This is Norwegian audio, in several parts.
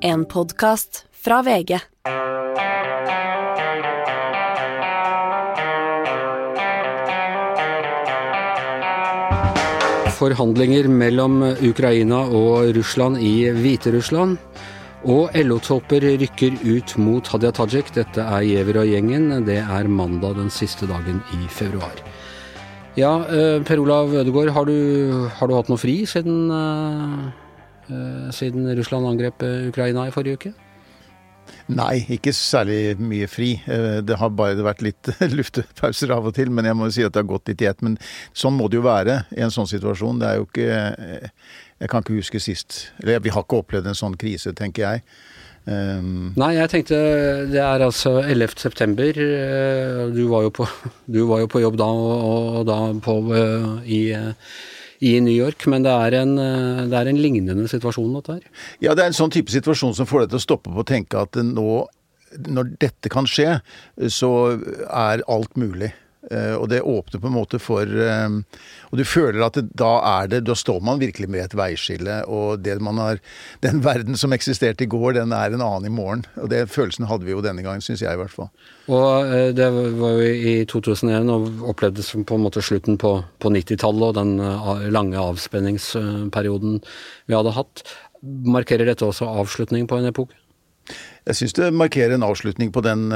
En podkast fra VG. Forhandlinger mellom Ukraina og Russland i Hviterussland. Og LO-topper rykker ut mot Hadia Tajik. Dette er Giæver og gjengen. Det er mandag den siste dagen i februar. Ja, eh, Per Olav Ødegaard, har du, har du hatt noe fri siden, uh, siden Russland angrep Ukraina i forrige uke? Nei, ikke særlig mye fri. Det har bare vært litt luftepauser av og til, men jeg må jo si at det har gått litt i ett. Men sånn må det jo være i en sånn situasjon. Det er jo ikke Jeg kan ikke huske sist Eller vi har ikke opplevd en sånn krise, tenker jeg. Um, Nei, jeg tenkte det er altså 11. september. Du var jo på, var jo på jobb da, og, og da på i i New York, men det er, en, det er en lignende situasjon, dette her? Ja, det er en sånn type situasjon som får deg til å stoppe på å tenke at nå, når dette kan skje, så er alt mulig. Og det åpner på en måte for Og du føler at det, da er det Da står man virkelig med et veiskille. Og det man har Den verden som eksisterte i går, den er en annen i morgen. Og det følelsen hadde vi jo denne gangen, syns jeg i hvert fall. Og det var jo i 2001 og opplevdes på en måte slutten på, på 90-tallet og den lange avspenningsperioden vi hadde hatt. Markerer dette også avslutning på en epoke? Jeg syns det markerer en avslutning på den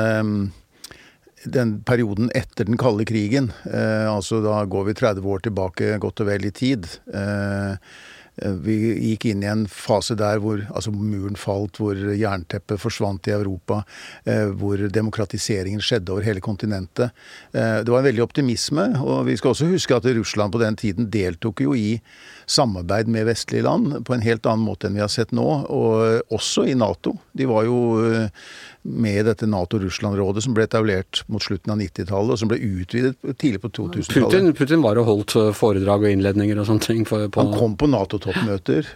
den perioden etter den kalde krigen, eh, altså da går vi 30 år tilbake godt og vel i tid. Eh, vi gikk inn i en fase der hvor altså muren falt, hvor jernteppet forsvant i Europa, eh, hvor demokratiseringen skjedde over hele kontinentet. Det var en veldig optimisme, og vi skal også huske at Russland på den tiden deltok jo i samarbeid med vestlige land på en helt annen måte enn vi har sett nå, og også i Nato. De var jo med i dette Nato-Russland-rådet som ble etablert mot slutten av 90-tallet, og som ble utvidet tidlig på 2000-tallet. Putin, Putin, var og holdt foredrag og innledninger og sånne ting? For, han kom på Nato-toppmøter.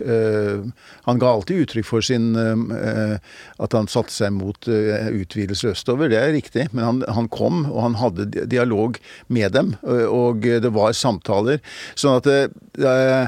Han ga alltid uttrykk for sin at han satte seg mot utvidelse østover, det er riktig, men han, han, kom, og han hadde dialog med dem, og det var samtaler. Sånn at det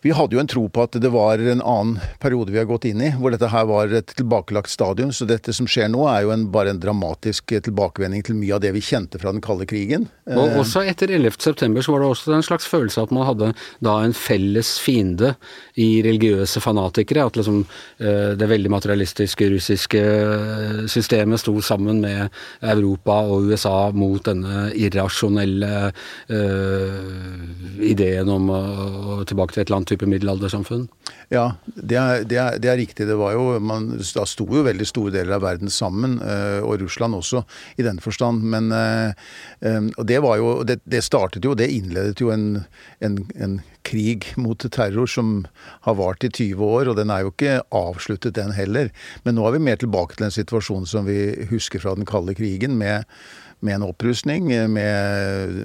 vi hadde jo en tro på at det var en annen periode vi har gått inn i, hvor dette her var et tilbakelagt stadium. Så dette som skjer nå, er jo en, bare en dramatisk tilbakevending til mye av det vi kjente fra den kalde krigen. Og eh, også etter 11.9 så var det også en slags følelse at man hadde da en felles fiende i religiøse fanatikere. At liksom eh, det veldig materialistiske russiske eh, systemet sto sammen med Europa og USA mot denne irrasjonelle uh, ideen om å, tilbake til et land type middelaldersamfunn? Ja, det er, det, er, det er, riktig. Det var jo, man, Da sto jo veldig store deler av verden sammen, eh, og Russland også, i den forstand. Men eh, eh, og det var jo Det, det startet jo, det innledet jo en, en, en krig mot terror som har vart i 20 år, og den er jo ikke avsluttet, den heller. Men nå er vi mer tilbake til en situasjon som vi husker fra den kalde krigen, med med en opprustning, med,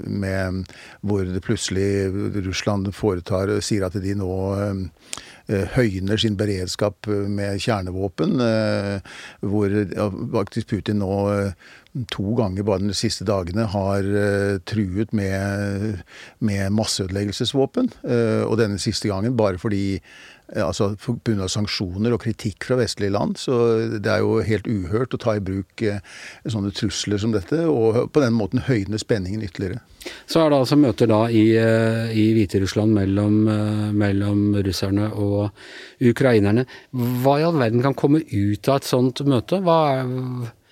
med, hvor det plutselig Russland foretar sier at de nå eh, høyner sin beredskap med kjernevåpen. Eh, hvor faktisk Putin nå to ganger bare de siste dagene har truet med, med masseødeleggelsesvåpen. Og denne siste gangen bare fordi altså pga. sanksjoner og kritikk fra vestlige land. Så det er jo helt uhørt å ta i bruk eh, sånne trusler som dette, og på den måten høyne spenningen ytterligere. Så er det altså møter da i, eh, i Hviterussland mellom, eh, mellom russerne og ukrainerne. Hva i all verden kan komme ut av et sånt møte? Hva er Eh,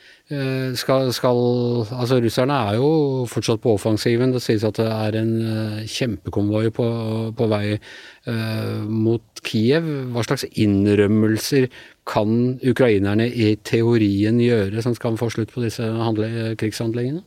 skal, skal, altså Russerne er jo fortsatt på offensiven. Det sies at det er en uh, kjempekonvoi på, på vei mot Kiev. Hva slags innrømmelser kan ukrainerne i teorien gjøre som skal få slutt på disse krigshandlingene?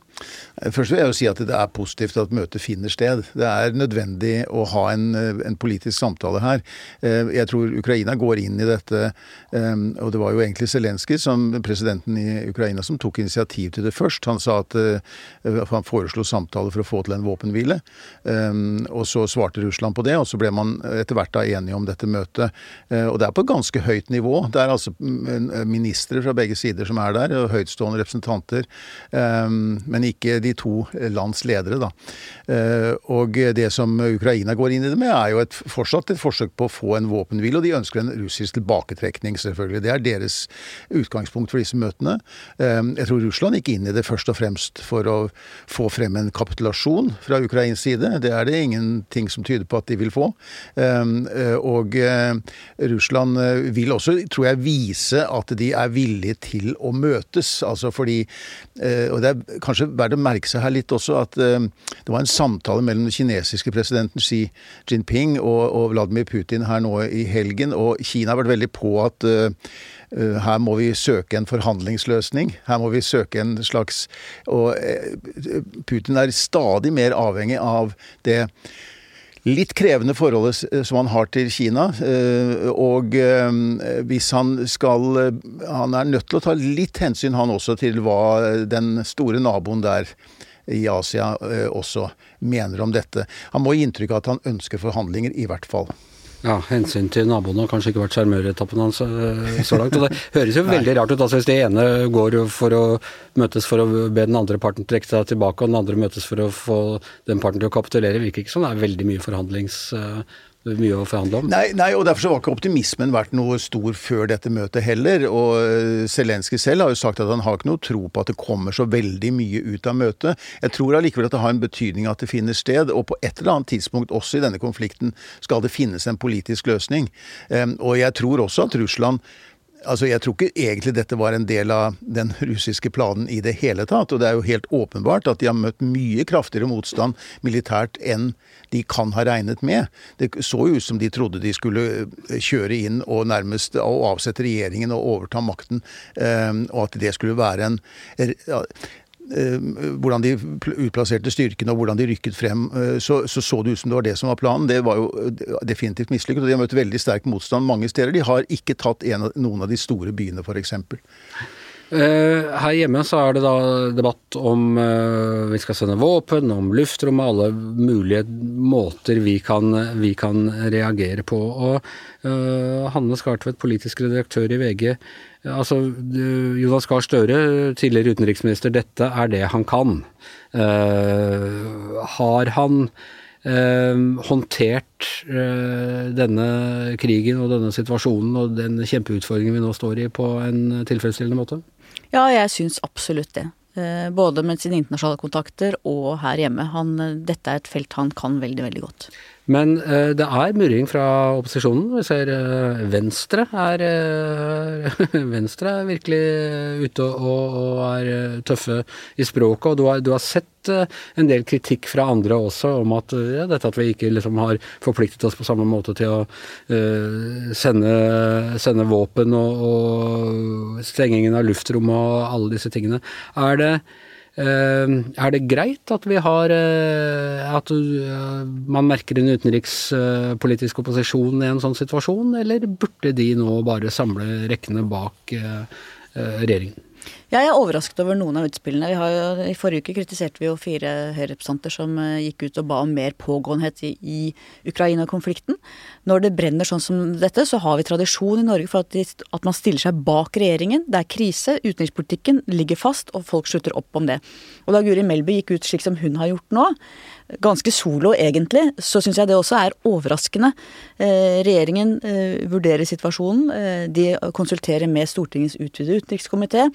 Først vil jeg jo si at det er positivt at møtet finner sted. Det er nødvendig å ha en, en, politisk samtale her. Eh, jeg tror Ukraina går inn i dette eh, Og det var jo egentlig Zelenskyj, presidenten i Ukraina, som tok initiativ til det først. Han sa at eh, han foreslo samtaler for å få til en våpenhvile. Og så svarte Russland på det, og så ble man etter hvert da enige om dette møtet. Og det er på ganske høyt nivå. Det er altså mm, ministre fra begge sider som er der, og høytstående representanter. Men ikke de to lands ledere, da. Og det som Ukraina går inn i det med, er jo et, fortsatt et forsøk på å få en våpenhvile, og de ønsker en russisk tilbaketrekning, selvfølgelig. Det er deres utgangspunkt for disse møtene. Jeg tror Russland gikk inn i det først og fremst for å få frem en kapitulasjon fra Ukrains side. Det er det ingenting som tyder på at de vil få. Ehm, eh, og eh, Russland eh, vil også, tror jeg, vise at de er villige til å møtes. Altså fordi Og det er kanskje verdt å merke seg her litt også at det var en samtale mellom den kinesiske presidenten Xi Jinping og, Vladimir Putin her nå i helgen, og Kina har vært veldig på at her må vi søke en forhandlingsløsning. Her må vi søke en slags Og Putin er stadig mer avhengig av det litt krevende forholdet som han har til Kina. Eh, og hvis han skal Han er nødt til å ta litt hensyn, han også, til hva den store naboen der i Asia også mener om dette. Han må gi inntrykk av at han ønsker forhandlinger, i hvert fall. Ja, hensyn til naboene har kanskje ikke vært sjarmøretappen hans eh, så langt. Og det høres jo veldig rart ut. altså Hvis det ene går for å møtes for å be den andre parten trekke seg tilbake, og den andre møtes for å få den parten til å kapitulere, virker ikke som det er veldig mye forhandlings eh, mye å forhandle om. Nei, nei, og derfor var ikke optimismen vært noe stor før dette møtet heller. Og eh, Zelenskyj selv har jo sagt at han har ikke noe tro på at det kommer så veldig mye ut av møtet. Jeg tror allikevel at det har en betydning at det finner sted, og på et eller annet tidspunkt også i denne konflikten skal det finnes en politisk løsning. Og jeg tror også at Russland Altså, Jeg tror ikke egentlig dette var en del av den russiske planen i det hele tatt. Og det er jo helt åpenbart at de har møtt mye kraftigere motstand militært enn de kan ha regnet med. Det så jo ut som de trodde de skulle eh, kjøre inn og nærmest avsette regjeringen og overta makten, eh, og at det skulle være en hvordan de utplasserte styrkene og hvordan de rykket frem, eh, så, så, så det ut som det var det som var planen. Det var jo eh, definitivt mislykket, og de har møtt veldig sterk motstand mange steder. De har ikke tatt av, noen av de store byene, f.eks. Her hjemme så er det da debatt om vi skal sende våpen, om luftrommet, alle mulige måter vi kan, vi kan reagere på. Og Hanne Skartvedt, politisk redaktør i VG. Altså, Jonas Gahr Støre, tidligere utenriksminister, dette er det han kan. Uh, har han uh, håndtert uh, denne krigen og denne situasjonen og den kjempeutfordringen vi nå står i, på en tilfredsstillende måte? Ja, jeg syns absolutt det. Både med sine internasjonale kontakter og her hjemme. Han, dette er et felt han kan veldig, veldig godt. Men uh, det er murring fra opposisjonen. Vi ser uh, Venstre er uh, Venstre er virkelig ute og, og, er tøffe i språket. Og du har, du har sett en del kritikk fra andre også om at ja, dette at vi ikke liksom har forpliktet oss på samme måte til å sende, sende, våpen og, og stengingen av luftrommet og alle disse tingene. Er det er det greit at vi har eh, At eh, man merker en utenrikspolitisk opposisjon i en sånn situasjon, eller burde de nå bare samle rekkene bak regjeringen? Jeg er overrasket over noen av utspillene. Jo, I forrige uke kritiserte vi jo fire Høyre-representanter som uh, gikk ut og ba om mer pågåenhet i, i Ukraina-konflikten. Når det brenner sånn som dette, så har vi tradisjon i Norge for at, de, at, man stiller seg bak regjeringen. Det er krise, utenrikspolitikken ligger fast, og folk slutter opp om det. Og da Guri Melby gikk ut slik som hun har gjort nå, ganske solo egentlig, så syns jeg det også er overraskende. Eh, regjeringen eh, vurderer situasjonen. Eh, de konsulterer med Stortingets utvidede utenrikskomité.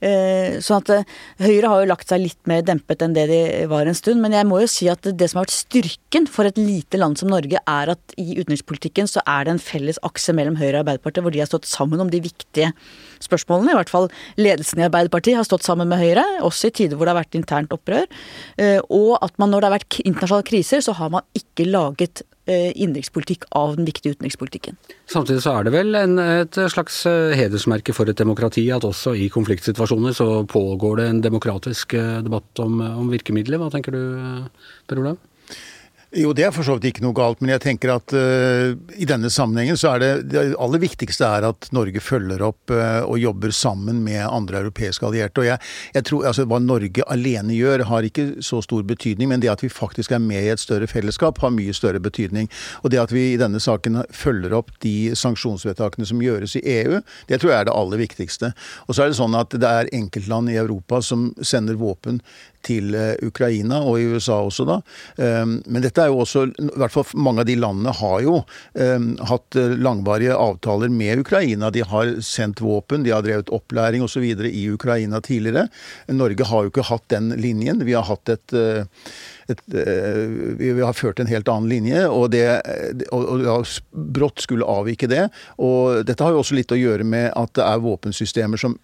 Sånn at eh, Høyre har jo lagt seg litt mer dempet enn det de var en stund. Men jeg må jo si at det som har vært styrken for et lite land som Norge, er at i utenrikspolitikken så er det en felles akse mellom Høyre og Arbeiderpartiet, hvor de har stått sammen om de viktige spørsmålene. I hvert fall ledelsen i Arbeiderpartiet har stått sammen med Høyre, også i tider hvor det har vært internt opprør. Eh, og at man når det har vært internasjonale kriser, så har man ikke laget innenrikspolitikk av den viktige utenrikspolitikken. Samtidig så er det vel en, et slags eh, hedersmerke for et demokrati at også i konfliktsituasjoner så pågår det en demokratisk eh, debatt om, om virkemidler. Hva tenker du, Per Olav? Jo, det er for så vidt ikke noe galt, men jeg tenker at uh, i denne sammenhengen så er det det aller viktigste er at Norge følger opp uh, og jobber sammen med andre europeiske allierte. Og jeg, jeg, tror altså Hva Norge alene gjør har ikke så stor betydning, men det at vi faktisk er med i et større fellesskap har mye større betydning. Og det at vi i denne saken følger opp de sanksjonsvedtakene som gjøres i EU, det tror jeg er det aller viktigste. Og så er det sånn at det er enkeltland i Europa som sender våpen til eh, Ukraina, og i USA også, da. Ehm, men dette er jo også I hvert fall mange av de landene har jo ehm, hatt eh, langvarige avtaler med Ukraina. De har sendt våpen, de har drevet opplæring osv. i Ukraina tidligere. Norge har jo ikke hatt den linjen. Vi har hatt et eh, et, vi har ført en helt annen linje, og, det, og, og brått skulle avvike det. Og dette har jo også litt å gjøre med at det er våpensystemer som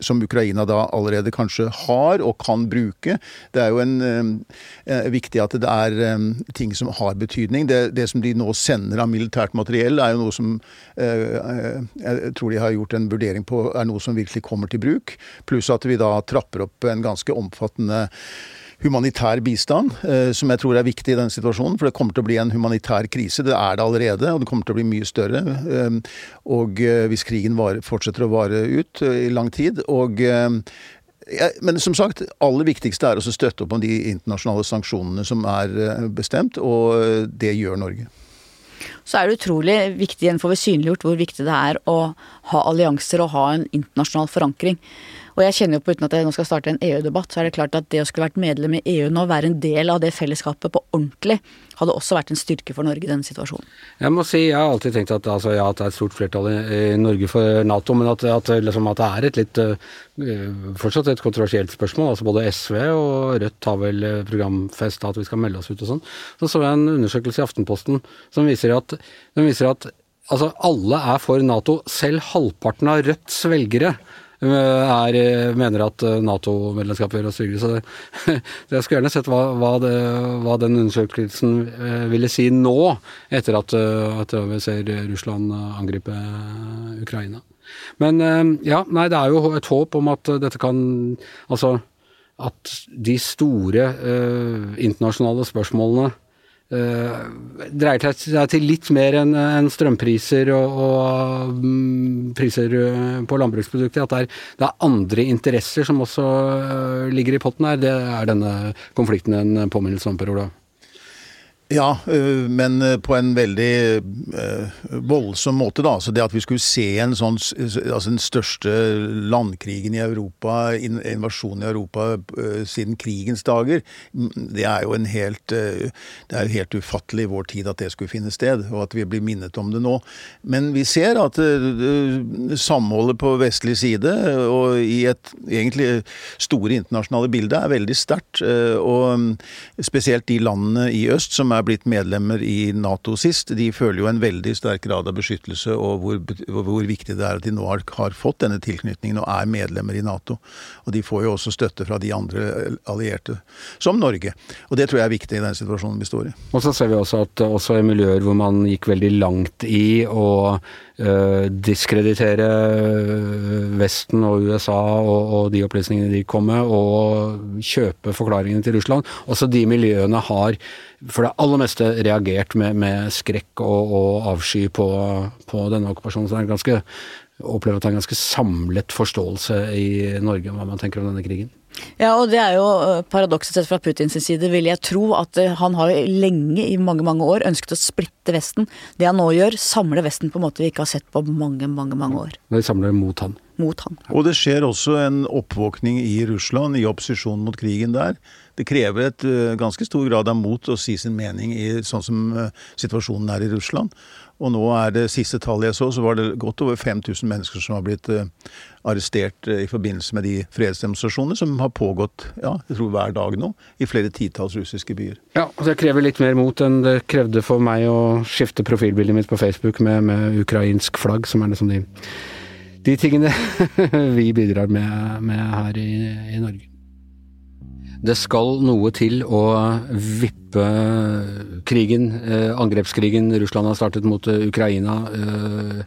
som Ukraina da allerede kanskje har og kan bruke. Det er jo en, eh, viktig at det er eh, ting som har betydning. Det, det, som de nå sender av militært materiell, er jo noe som eh, jeg tror de har gjort en vurdering på er noe som virkelig kommer til bruk. Pluss at vi da trapper opp en ganske omfattende humanitær bistand, eh, som jeg tror er viktig i denne situasjonen. For det kommer til å bli en humanitær krise. Det er det allerede, og det kommer til å bli mye større. Eh, og eh, hvis krigen fortsetter å vare ut i lang tid. og men som sagt, aller viktigste er å støtte opp om de internasjonale sanksjonene som er bestemt, og det gjør Norge. Så er det utrolig viktig, igjen får vi synliggjort hvor viktig det er å ha allianser og ha en internasjonal forankring. Og jeg kjenner jo på, uten at jeg nå skal starte en EU-debatt, så er det klart at det å skulle vært medlem i EU nå, være en del av det fellesskapet på ordentlig, hadde også vært en styrke for Norge i denne situasjonen. Jeg må si, jeg har alltid tenkt at, altså, ja, at det er et stort flertall i, i Norge for Nato, men at, at, liksom, at, det er et litt uh, fortsatt et kontroversielt spørsmål. altså Både SV og Rødt har vel programfesta at vi skal melde oss ut og sånn. Så så jeg en undersøkelse i Aftenposten som viser at, som viser at altså, alle er for Nato, selv halvparten av Rødts velgere er, eh, mener at eh, Nato-medlemskapet gjør oss tryggere. Så, det, jeg skulle gjerne sett hva, hva, det, hva, den undersøkelsen eh, ville si nå, etter at, at vi ser Russland angripe Ukraina. Men ja, nei, det er jo et håp om at dette kan Altså at de store eh, internasjonale spørsmålene dreier seg til litt mer enn en strømpriser og, og um, priser eh, på landbruksprodukter. At det er, det er, andre interesser som også uh, ligger i potten her. Det er denne konflikten en påminnelse om, Per Olav? Ja, øh, men øh, på en veldig øh, voldsom måte, da. Så det at vi skulle se en sånn Altså den største landkrigen i Europa, invasjonen i Europa siden krigens dager, det er jo en helt Det er helt ufattelig i vår tid at det skulle finne sted, og at vi blir minnet om det nå. Men vi ser at samholdet på vestlig side og i et egentlig store internasjonale bilde er veldig sterkt. Og spesielt de landene i øst som er blitt medlemmer i Nato sist, de føler jo en veldig sterk grad av beskyttelse, og hvor, hvor viktig det er at de nå har, har, fått denne tilknytningen og er medlemmer i Nato. Og de får jo også støtte fra de andre allierte, som Norge. Og det tror jeg er viktig i den situasjonen vi står i. Og så ser vi også at også i miljøer hvor man gikk veldig langt i å diskreditere Vesten og USA og, og, de opplysningene de kom med, og kjøpe forklaringene til Russland. Også de miljøene har for det aller meste reagert med, med skrekk og, og avsky på, på, denne okkupasjonen. Så det er ganske, opplever at det er en ganske samlet forståelse i Norge om hva man tenker om denne krigen. Ja, og det er jo øh, paradokset sett fra Putins side, vil jeg tro. At øh, han har lenge, i mange mange år, ønsket å splitte Vesten. Det han nå gjør, samler Vesten på en måte vi ikke har sett på mange, mange mange år. De samler mot han. Mot han. Og det skjer også en oppvåkning i Russland, i opposisjonen mot krigen der det krever et uh, ganske stor grad av mot å si sin mening i sånn som situasjonen er i Russland. Og nå er det siste tallet jeg så, så var det godt over 5000 mennesker som har blitt uh, arrestert i forbindelse med de fredsdemonstrasjonene som har pågått ja, jeg tror hver dag nå, i flere titalls russiske byer. Ja, og Det krever litt mer mot enn det krevde for meg å skifte profilbildet mitt på Facebook med, med ukrainsk flagg, som er liksom de, de tingene vi bidrar med, med her i, i Norge. Det skal noe til å vippe krigen, eh, angrepskrigen Russland har startet mot eh, Ukraina, eh,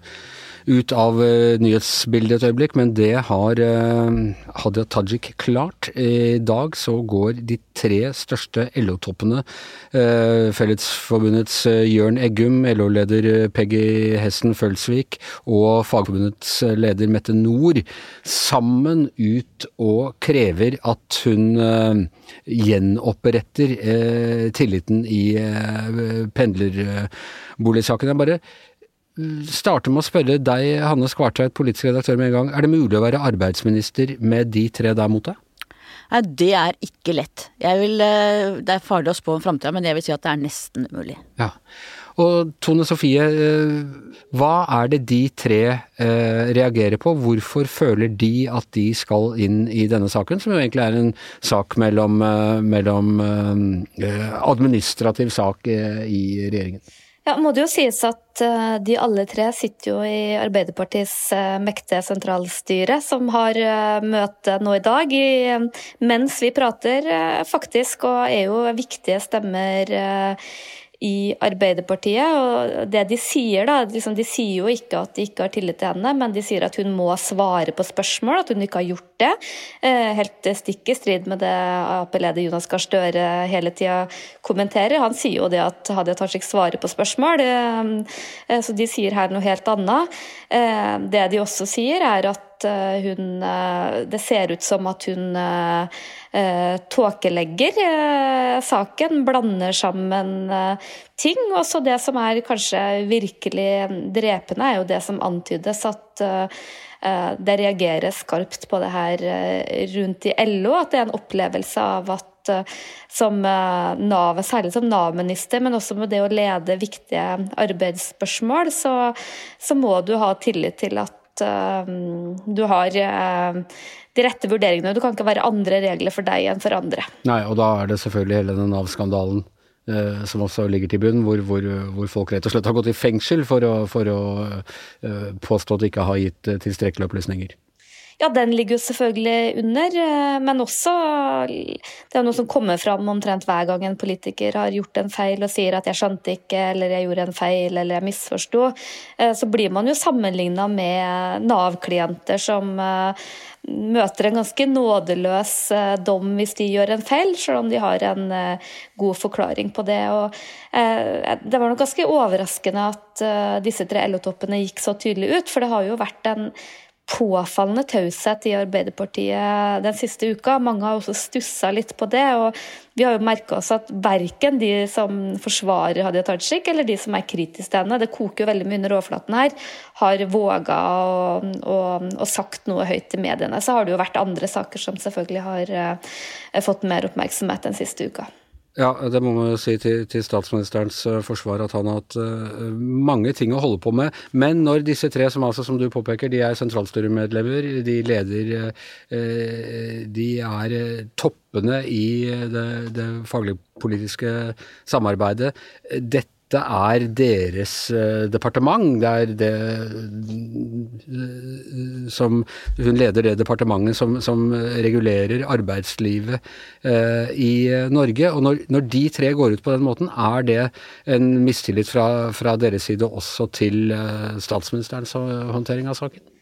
ut av uh, nyhetsbildet et øyeblikk, men det har uh, Hadia Tajik klart. I dag så går de tre største LO-toppene, uh, Fellesforbundets Jørn Eggum, LO-leder Peggy Hessen Følsvik og Fagforbundets leder Mette Nord, sammen ut og krever at hun gjenoppretter tilliten i pendlerboligsaken. Jeg bare starte med å spørre deg, Hanne Skvartveit, politisk redaktør med en gang. Er det mulig å være arbeidsminister med de tre der mot deg? Nei, det er ikke lett. Vil, eh, det er farlig å spå om framtida, men jeg vil si at det er nesten umulig. Ja. Og Tone Sofie, eh, hva er det de tre eh, reagerer på? Hvorfor føler de at de skal inn i denne saken, som jo egentlig er en sak mellom, mellom administrativ sak i regjeringen? Ja, må det jo sies at eh, de alle tre sitter jo i Arbeiderpartiets eh, mektige sentralstyre, som har eh, møte nå i dag, mens vi prater, faktisk, og er jo viktige stemmer i Arbeiderpartiet. Og det de sier, da liksom, De sier jo ikke at de ikke har tillit til henne, men de sier at hun må svare på spørsmål, at hun ikke har gjort det. Eh, helt stikk i strid med det Ap-leder Jonas Gahr Støre hele tida kommenterer. Han sier jo det at Hadia Tajik svarer på spørsmål, eh, så de sier her noe helt annet. Eh, det de også sier, er at hun Det ser ut som at hun eh, tåkelegger eh, saken, blander sammen eh, ting. Og så det som er kanskje virkelig drepende, er jo det som antydes, at eh, eh, det reageres skarpt på det her eh, rundt i LO. At det er en opplevelse av at som NAV, særlig som Nav-minister, men også med det å lede viktige arbeidsspørsmål, så, så må du ha tillit til at uh, du har uh, de rette vurderingene. Du kan ikke være andre regler for deg enn for andre. Nei, og da er det selvfølgelig hele den Nav-skandalen eh, som også ligger til bunn, hvor, hvor, hvor, folk rett og slett har gått i fengsel for å, for å eh, påstå at de ikke har gitt eh, tilstrekkelige opplysninger. Ja, den ligger jo selvfølgelig under, eh, men også Det er noe som kommer fram omtrent hver gang en politiker har gjort en feil og sier at 'jeg skjønte ikke', eller 'jeg gjorde en feil', eller 'jeg misforsto'. Eh, så blir man jo sammenligna med Nav-klienter som eh, møter en ganske nådeløs dom hvis de gjør en feil, selv om de har en god forklaring på det. Og det var nok ganske overraskende at disse tre LO-toppene gikk så tydelig ut, for det har jo vært en påfallende taushet i Arbeiderpartiet den siste uka. Mange har også stussa litt på det. og Vi har jo merka oss at verken de som forsvarer Hadia Tajik, eller de som er kritiske til henne, det koker jo veldig mye under overflaten her, har våga å sagt noe høyt til mediene. Så har det jo vært andre saker som selvfølgelig har uh, fått mer oppmerksomhet den siste uka. Ja, det må man si til, til statsministerens uh, forsvar at han har hatt uh, mange ting å holde på med. Men når disse tre, som altså som du påpeker, de er sentralstyremedlemmer, de leder uh, De er toppene i det, det faglig politiske samarbeidet. Dette dette er deres uh, departement. Det er det uh, som Hun leder det departementet som, som regulerer arbeidslivet uh, i Norge. Og når, når, de tre går ut på den måten, er det en mistillit fra, fra deres side også til statsministerens håndtering av saken?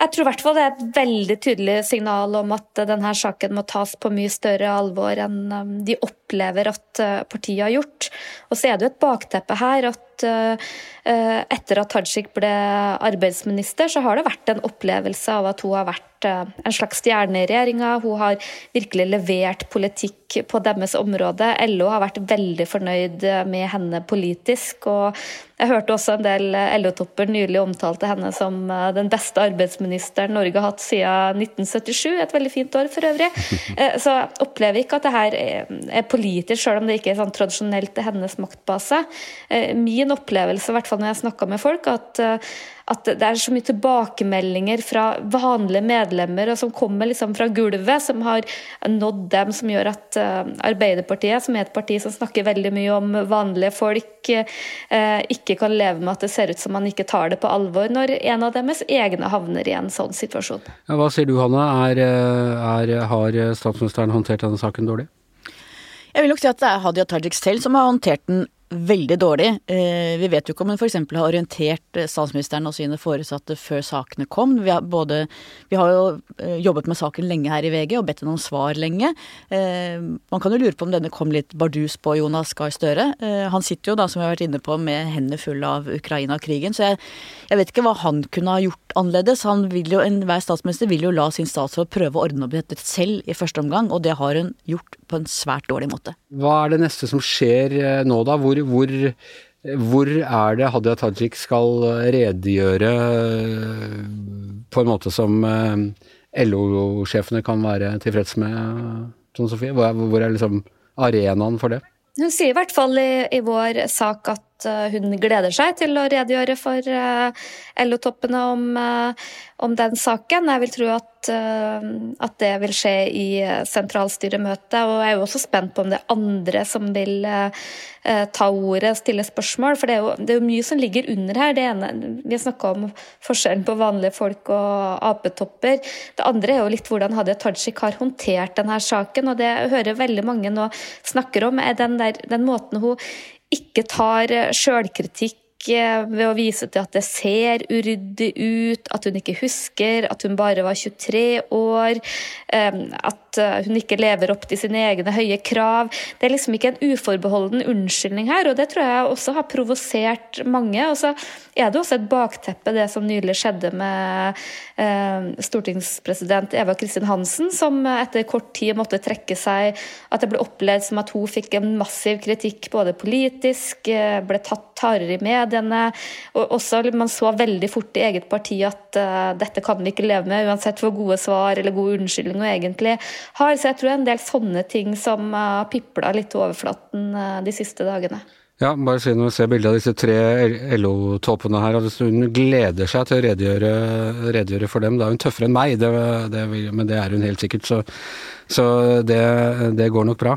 Jeg tror i hvert fall det er et veldig tydelig signal om at denne saken må tas på mye større alvor enn um, de opplever at uh, partiet har gjort. Og så er det jo et bakteppe her at uh, uh, etter at Tajik ble arbeidsminister, så har det vært en opplevelse av at hun har vært en slags stjerne i regjeringa. Hun har virkelig levert politikk på deres område. LO har vært veldig fornøyd med henne politisk. og jeg hørte også en del LO-topper nylig omtalte henne som eh, den beste arbeidsministeren Norge har hatt siden 1977. Et veldig fint år for øvrig. Eh, så jeg opplever ikke at det her er politisk, selv om det ikke er sånn tradisjonelt hennes maktbase. Eh, min opplevelse, i hvert fall når jeg snakka med folk, at at det er så mye tilbakemeldinger fra vanlige medlemmer og som kommer liksom fra gulvet, som har nådd dem, som gjør at uh, Arbeiderpartiet, som er et parti som snakker veldig mye om vanlige folk, uh, ikke kan leve med at det ser ut som man ikke tar det på alvor når en av deres egne havner i en sånn situasjon. Ja, hva sier du, Hanne? Er, eh, er, har statsministeren håndtert denne saken dårlig? Jeg vil nok si at det er Hadia Tajik selv som har håndtert den veldig dårlig. Eh, vi vet jo ikke om hun f.eks. har orientert eh, statsministeren og sine foresatte før sakene kom. Vi har, både, vi har jo eh, jobbet med saken lenge her i VG og bedt henne om svar lenge. Man kan jo lure på om denne kom litt bardus på Jonas Gahr Støre. Han sitter jo da, som vi har vært inne på, med hendene fulle av Ukraina-krigen. Så jeg, jeg, vet ikke hva han kunne ha gjort annerledes. Han vil jo, Enhver statsminister vil jo la sin statsråd prøve å ordne opp dette selv i første omgang, og det har hun gjort på en svært dårlig måte. Hva er det neste som skjer nå, da? Hvor hvor, hvor er det Hadia Tajik skal redegjøre eh, på en måte som eh, LO-sjefene kan være tilfreds med, Tone Sofie? Hvor er, hvor er liksom arenaen for det? Hun sier i hvert fall i, i vår sak at Eh, hun gleder seg til å redegjøre for eh, LO-toppene om, eh, om, den saken. Jeg vil tro at, at, det vil skje i sentralstyremøtet. Og jeg er jo også spent på om det er andre som vil ta ordet stille spørsmål. For det er, jo, det er jo mye som ligger under her. Det ene, vi har snakka om forskjellen på vanlige folk og apetopper. Det andre er jo litt hvordan Hadia Tajik har håndtert denne saken. Og det jeg hører veldig mange nå snakker om, er den, der, den måten hun ikke tar eh, sjølkritikk ved å vise til at det ser uryddig ut, at hun ikke husker, at hun bare var 23 år, eh, at at hun ikke lever opp til sine egne høye krav. Det er liksom ikke en uforbeholden unnskyldning her, og det tror jeg også har provosert mange. Og så er det også et bakteppe, det som nylig skjedde med eh, stortingspresident Eva Kristin Hansen, som etter kort tid måtte trekke seg. At det ble opplevd som at hun fikk en massiv kritikk både politisk, eh, ble tatt hardere i mediene. og også Man så veldig fort i eget parti at uh, dette kan vi ikke leve med, uansett hvor gode svar eller gode unnskyldninger egentlig har. Så jeg tror det er en del sånne ting som har pipla litt til overflaten uh, de siste dagene. Ja, bare si når vi ser bildet av disse tre LO-toppene her, at hun gleder seg til å redegjøre, redegjøre, for dem. Da er hun tøffere enn meg, det, det, men det er hun helt sikkert. Så, så det, det går nok bra.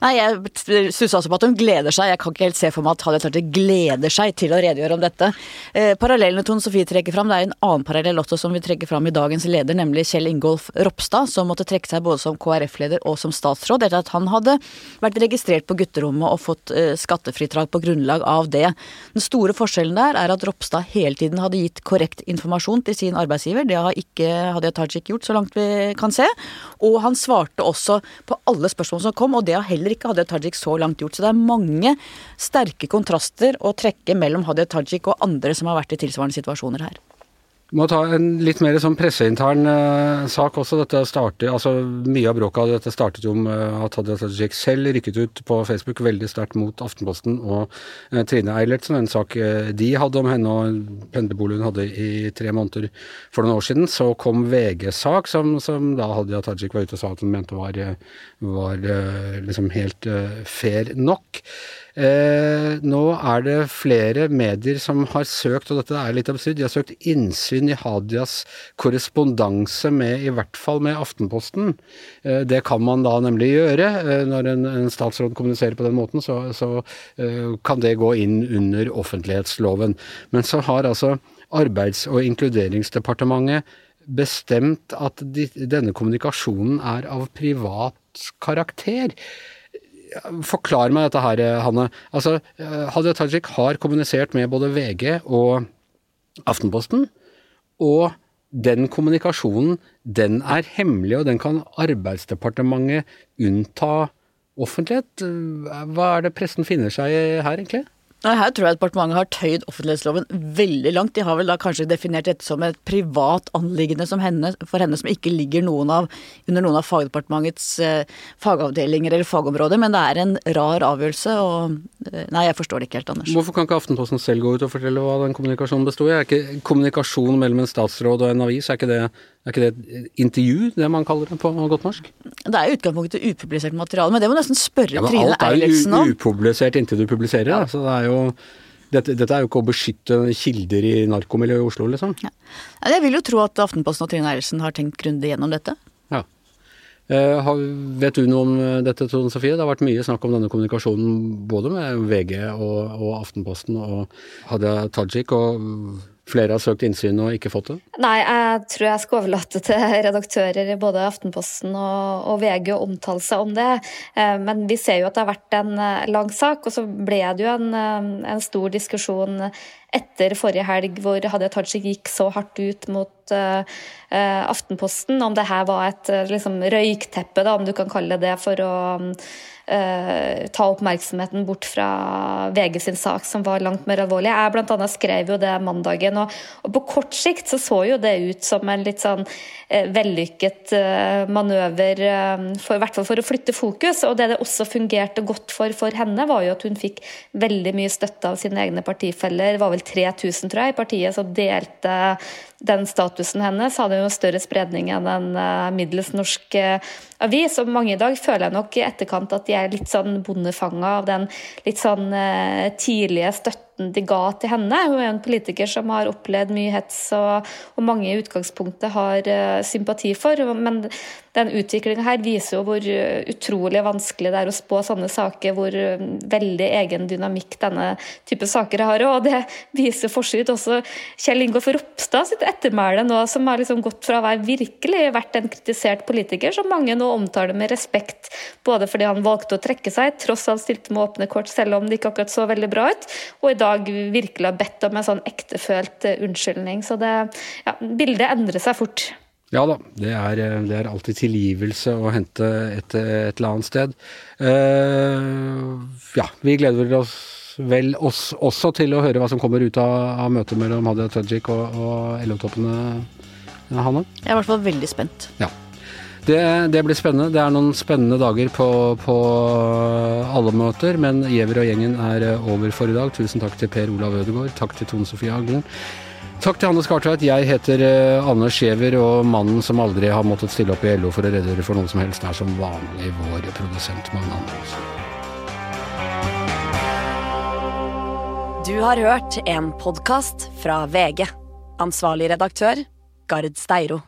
Nei, jeg stussa altså på at hun gleder seg. Jeg kan ikke helt se for meg at Hadia Tajik gleder seg til å redegjøre om dette. Eh, parallellene Tone Sofie trekker fram, det er en annen parallell også som vi trekker fram i dagens leder, nemlig Kjell Ingolf Ropstad, som måtte trekke seg både som KrF-leder og som statsråd etter at han hadde vært registrert på gutterommet og fått eh, skattefritak på grunnlag av det. Den store forskjellen der er at Ropstad hele tiden hadde gitt korrekt informasjon til sin arbeidsgiver. Det har ikke Hadia Tajik gjort, så langt vi kan se. Og han svarte også på alle spørsmål som kom, og det har heller heller ikke Hadia Tajik så langt gjort. Så det er mange sterke kontraster å trekke mellom Hadia Tajik og andre som har vært i tilsvarende situasjoner her. Må ta en litt mer sånn presseintern uh, sak også. Dette startet, altså Mye av bråket av dette startet jo med uh, at Hadia Tajik selv rykket ut på Facebook veldig sterkt mot Aftenposten og uh, Trine Eilertsen. En sak uh, de hadde om henne og pendlerboligen hadde i tre måneder for noen år siden. Så kom VG-sak som, som, da Hadia Tajik var ute og sa at hun mente var, var liksom helt fair nok. Eh, nå er det flere medier som har søkt, og dette er litt absurd, de har søkt innsyn i Hadias korrespondanse med i hvert fall med Aftenposten. Eh, det kan man da nemlig gjøre. Eh, når en, en, statsråd kommuniserer på den måten, så, så kan det gå inn under offentlighetsloven. Men så har altså Arbeids- og inkluderingsdepartementet bestemt at de, denne kommunikasjonen er av privat karakter. Forklar meg dette her, Hanne. Altså, eh, Hadia Tajik har kommunisert med både VG og Aftenposten. Og den kommunikasjonen, den er hemmelig, og den kan Arbeidsdepartementet unnta offentlighet. Hva er det pressen finner seg i her, egentlig? Her tror jeg departementet har tøyd offentlighetsloven veldig langt. De har vel da kanskje definert dette som et privat anliggende henne, for henne som ikke ligger noen av, under noen av fagdepartementets eh, fagavdelinger eller fagområder. Men det er en rar avgjørelse, og eh, Nei, jeg forstår det ikke helt, Anders. Hvorfor kan ikke Aftenposten selv gå ut og fortelle hva den kommunikasjonen bestod i? Er ikke kommunikasjon mellom en statsråd og en avis, er ikke det er ikke det et intervju, det man kaller det på godt norsk? Det er i utgangspunktet upublisert materiale, men det må nesten spørre ja, Trine Eilertsen om. Alt er jo upublisert inntil du publiserer, ja. så det er jo dette, dette, er jo ikke å beskytte kilder i narkomiljøet i Oslo, liksom. Ja. Jeg vil jo tro at Aftenposten og Trine Eilertsen har tenkt grundig gjennom dette. Ja. Uh, vet du noe om dette, Tone Sofie? Det har vært mye snakk om denne kommunikasjonen både med VG og, og Aftenposten og Hadia Tajik. og flere har søkt innsyn og ikke fått det? Nei, jeg tror jeg skal overlate til redaktører i både Aftenposten og, og VG å omtale seg om det. Eh, men vi ser jo at det har vært en eh, lang sak, og så ble det jo en, eh, en stor diskusjon etter forrige helg hvor Hadia Tajik gikk så hardt ut mot Aftenposten, om det her var et liksom, røykteppe, da, om du kan kalle det det, for å uh, ta oppmerksomheten bort fra VG sin sak, som var langt mer alvorlig. Jeg blant annet skrev jo det mandagen, og, og på kort sikt så så jo det ut som en litt sånn eh, vellykket eh, manøver, for, i hvert fall for å flytte fokus. Og det det også fungerte godt for for henne, var jo at hun fikk veldig mye støtte av sine egne partifeller. Det var vel 3000, tror jeg, i partiet som delte den statusen hennes hadde jo større spredning enn en middels norsk avis. Og mange i dag føler jeg nok i etterkant at de litt sånn bondefanga av den litt sånn eh, tidlige støtten de ga til henne. Hun er en politiker som har opplevd mye hets, og, og mange i utgangspunktet har uh, sympati for. Men den utviklinga her viser jo hvor uh, utrolig vanskelig det er å spå sånne saker, hvor uh, veldig egen dynamikk denne type saker har. Og det viser for så vidt også Kjell Ingolf Ropstad sitt ettermæle nå, som har liksom gått fra å være virkelig vært en kritisert politiker, som mange nå omtaler med respekt, både fordi han valgte å trekke seg, tross alt stilte med åpne kort, selv om det ikke akkurat så veldig bra ut, og i dag virkelig har bedt om en sånn ektefølt eh, unnskyldning. Så det, ja, bildet endrer seg fort. Ja da, det er, eh, det er, alltid tilgivelse å hente et, et eller annet sted. Uh, ja, vi gleder oss vel oss, også til å høre hva som kommer ut av, av møtet mellom Hadia Tajik og, og LO-toppene, Hanne? Jeg er i hvert fall veldig spent. Ja. Det, det, blir spennende. Det er noen spennende dager på, på alle møter, men Giæver og gjengen er eh, over for i dag. Tusen takk til Per Olav Ødegaard. Takk til Tone Sofie Aglen. Takk til Hanne Skartveit. Jeg heter Anders Giæver, og mannen som aldri har måttet stille opp i LO for å redegjøre for noe som helst, er som vanlig vår produsent Magne Andersen. Du har hørt en podkast fra VG. Ansvarlig redaktør, Gard Steiro.